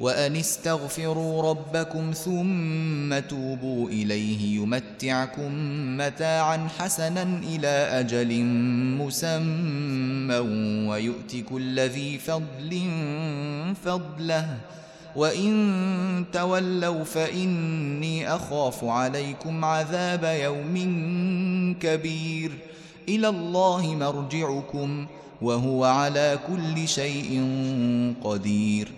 وأن استغفروا ربكم ثم توبوا إليه يمتعكم متاعا حسنا إلى أجل مسمى ويؤت كل ذي فضل فضله. وإن تولوا فإني أخاف عليكم عذاب يوم كبير. إلى الله مرجعكم وهو على كل شيء قدير.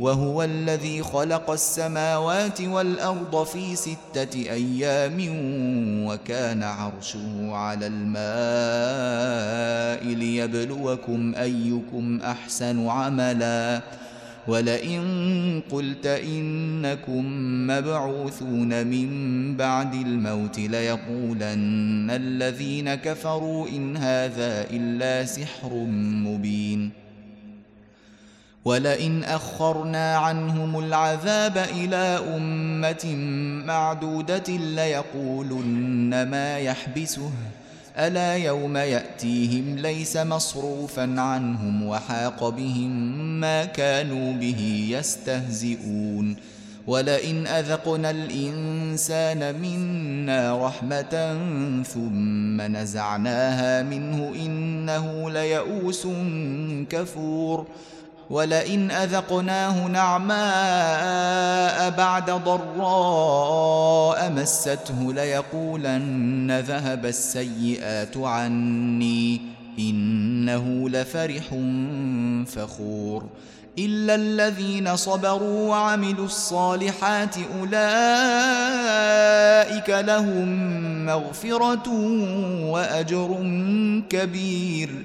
وهو الذي خلق السماوات والأرض في ستة أيام وكان عرشه على الماء ليبلوكم أيكم أحسن عملا. ولئن قلت إنكم مبعوثون من بعد الموت ليقولن الذين كفروا إن هذا إلا سحر مبين. ولئن أخرنا عنهم العذاب إلى أمة معدودة ليقولن ما يحبسه. ألا يوم يأتيهم ليس مصروفا عنهم وحاق بهم ما كانوا به يستهزئون. ولئن أذقنا الإنسان منا رحمة ثم نزعناها منه إنه ليئوس كفور. ولئن أذقناه نعماء بعد ضراء مسته ليقولن ذهب السيئات عني إنه لفرح فخور إلا الذين صبروا وعملوا الصالحات أولئك لهم مغفرة وأجر كبير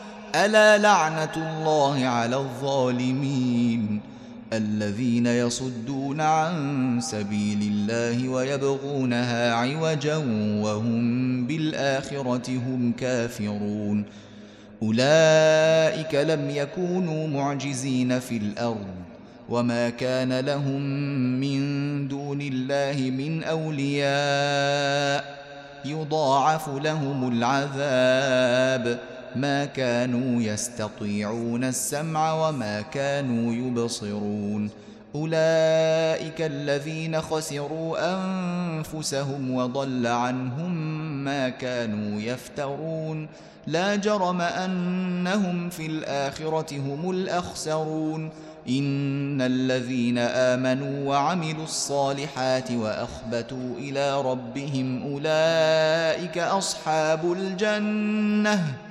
ألا لعنة الله على الظالمين الذين يصدون عن سبيل الله ويبغونها عوجا وهم بالآخرة هم كافرون. أولئك لم يكونوا معجزين في الأرض. وما كان لهم من دون الله من أولياء. يضاعف لهم العذاب. ما كانوا يستطيعون السمع وما كانوا يبصرون. أولئك الذين خسروا أنفسهم وضل عنهم ما كانوا يفترون. لا جرم أنهم في الآخرة هم الأخسرون. إن الذين آمنوا وعملوا الصالحات وأخبتوا إلى ربهم أولئك أصحاب الجنة.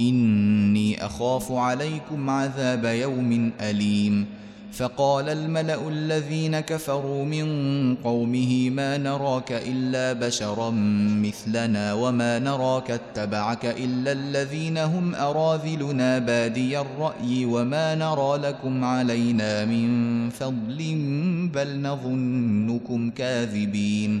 إني أخاف عليكم عذاب يوم أليم. فقال الملأ الذين كفروا من قومه ما نراك إلا بشرا مثلنا وما نراك اتبعك إلا الذين هم أراذلنا بادي الرأي وما نرى لكم علينا من فضل بل نظنكم كاذبين.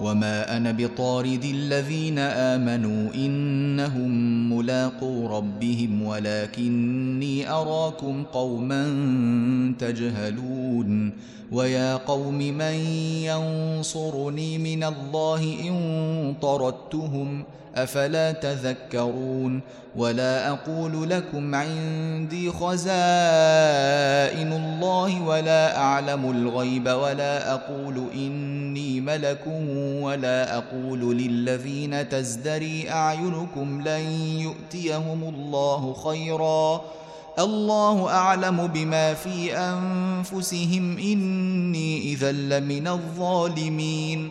وما أنا بطارد الذين امنوا انهم ملاقو ربهم ولكني اراكم قوما تجهلون ويا قوم من ينصرني من الله ان طردتهم أفلا تذكرون ولا أقول لكم عندي خزائن الله ولا أعلم الغيب ولا أقول إني ملك ولا أقول للذين تزدري أعينكم لن يؤتيهم الله خيرا الله أعلم بما في أنفسهم إني إذا لمن الظالمين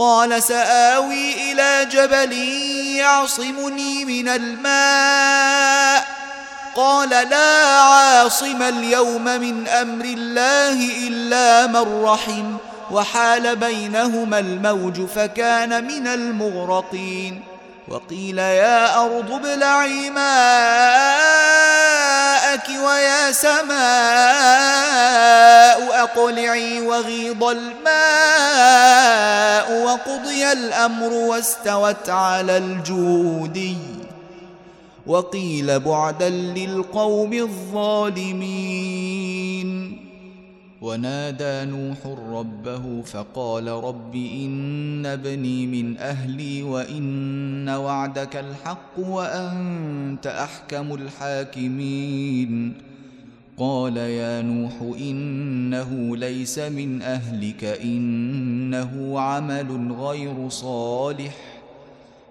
قال سآوي إلى جبل يعصمني من الماء. قال لا عاصم اليوم من أمر الله إلا من رحم وحال بينهما الموج فكان من المغرقين. وقيل يا أرض ابلعي ماءك ويا سماء أقلعي وغيض الماء وقضي الأمر واستوت على الجودي وقيل بعدا للقوم الظالمين. ونادى نوح ربه فقال رب إن ابني من أهلي وإن وعدك الحق وأنت أحكم الحاكمين. قال يا نوح إنه ليس من أهلك إنه عمل غير صالح.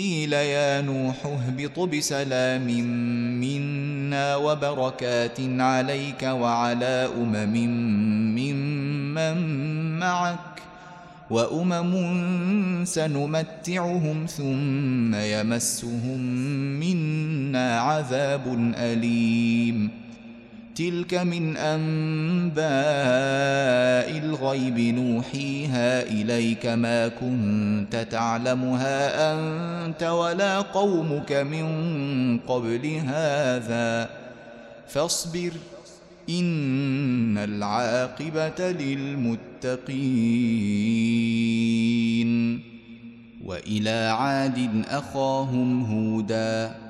قيل يا نوح اهبط بسلام منا وبركات عليك وعلى أمم ممن معك وأمم سنمتعهم ثم يمسهم منا عذاب أليم تلك من أنباء الغيب نوحيها إليك ما كنت تعلمها أنت ولا قومك من قبل هذا. فاصبر إن العاقبة للمتقين. وإلى عاد أخاهم هودا.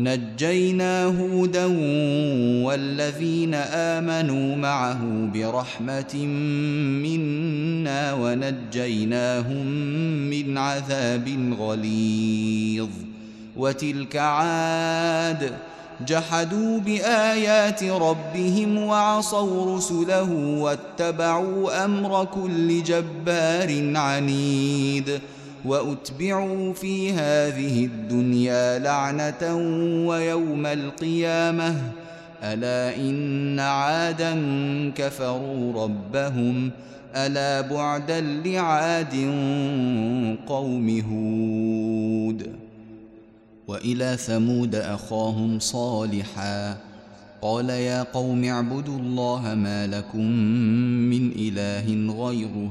نجينا هودا والذين آمنوا معه برحمة منا ونجيناهم من عذاب غليظ. وتلك عاد جحدوا بآيات ربهم وعصوا رسله واتبعوا أمر كل جبار عنيد. وأتبعوا في هذه الدنيا لعنة ويوم القيامة. ألا إن عادا كفروا ربهم. ألا بعدا لعاد قوم هود. وإلى ثمود أخاهم صالحا. قال يا قوم اعبدوا الله ما لكم من إله غيره.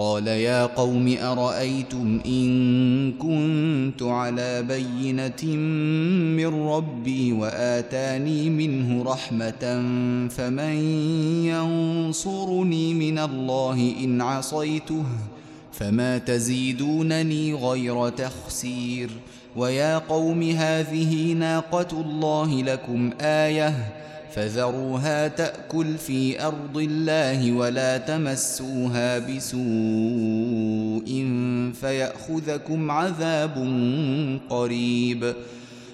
قال يا قوم أرأيتم إن كنت على بينة من ربي وآتاني منه رحمة فمن ينصرني من الله إن عصيته فما تزيدونني غير تخسير ويا قوم هذه ناقة الله لكم آية فذروها تأكل في أرض الله ولا تمسوها بسوء فيأخذكم عذاب قريب.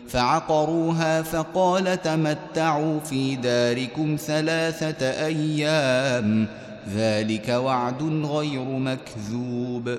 فعقروها فقال تمتعوا في داركم ثلاثة أيام. ذلك وعد غير مكذوب.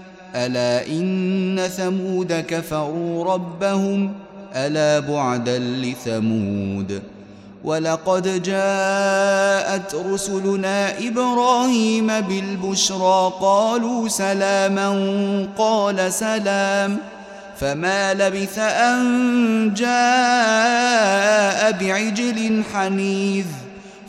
ألا إن ثمود كفروا ربهم؟ ألا بعدا لثمود؟ ولقد جاءت رسلنا إبراهيم بالبشرى قالوا سلاما قال سلام. فما لبث أن جاء بعجل حنيذ.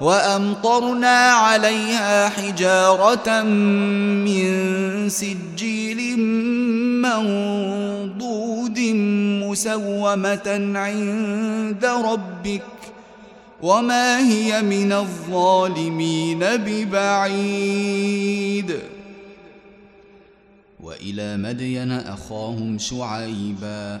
وأمطرنا عليها حجارة من سجيل منضود مسومة عند ربك وما هي من الظالمين ببعيد. وإلى مدين أخاهم شعيبا.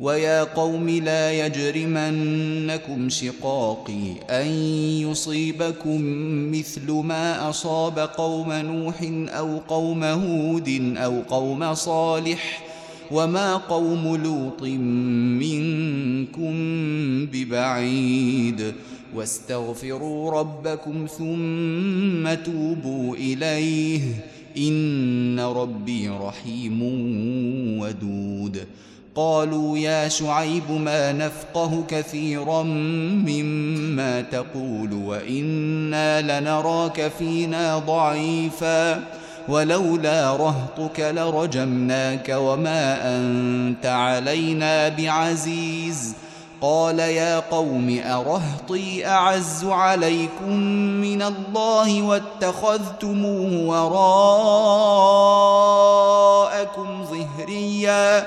ويا قوم لا يجرمنكم شقاقي ان يصيبكم مثل ما اصاب قوم نوح أو قوم هود أو قوم صالح وما قوم لوط منكم ببعيد واستغفروا ربكم ثم توبوا اليه ان ربي رحيم ودود قالوا يا شعيب ما نفقه كثيرا مما تقول وإنا لنراك فينا ضعيفا ولولا رهطك لرجمناك وما أنت علينا بعزيز قال يا قوم أرهطي أعز عليكم من الله واتخذتموه وراءكم ظهريا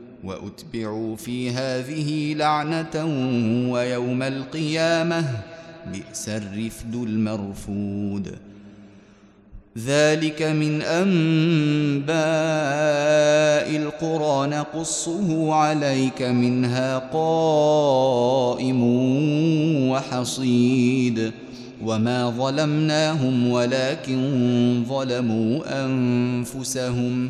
وأتبعوا في هذه لعنة ويوم القيامة بئس الرفد المرفود. ذلك من أنباء القرى نقصه عليك منها قائم وحصيد. وما ظلمناهم ولكن ظلموا أنفسهم.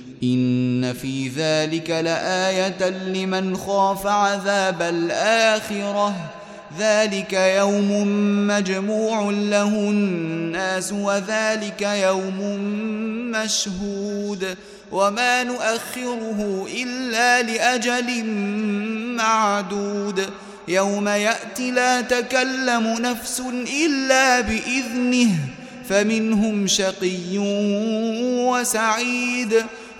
ان في ذلك لايه لمن خاف عذاب الاخره ذلك يوم مجموع له الناس وذلك يوم مشهود وما نؤخره الا لاجل معدود يوم ياتي لا تكلم نفس الا باذنه فمنهم شقي وسعيد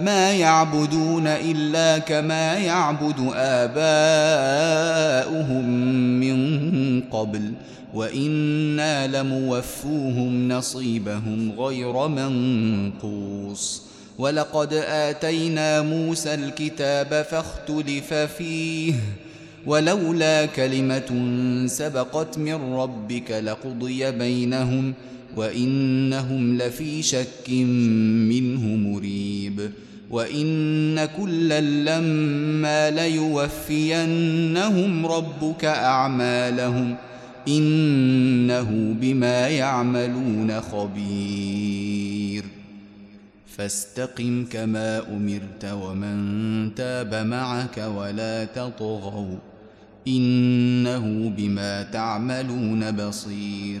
ما يعبدون إلا كما يعبد آباؤهم من قبل وإنا لموفوهم نصيبهم غير منقوص ولقد آتينا موسى الكتاب فاختلف فيه ولولا كلمة سبقت من ربك لقضي بينهم وإنهم لفي شك منه مريب. وان كلا لما ليوفينهم ربك اعمالهم انه بما يعملون خبير فاستقم كما امرت ومن تاب معك ولا تطغوا انه بما تعملون بصير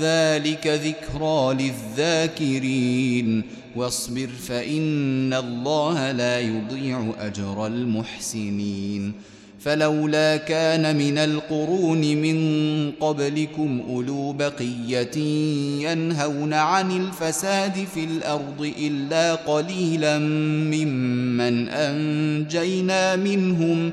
ذلك ذكرى للذاكرين. واصبر فإن الله لا يضيع أجر المحسنين. فلولا كان من القرون من قبلكم أولو بقية ينهون عن الفساد في الأرض إلا قليلا ممن أنجينا منهم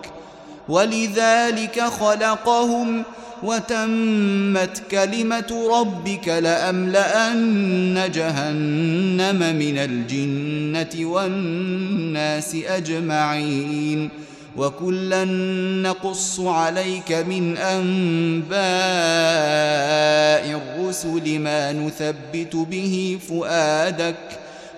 ولذلك خلقهم وتمت كلمة ربك لأملأن جهنم من الجنة والناس أجمعين وكلا نقص عليك من أنباء الرسل ما نثبت به فؤادك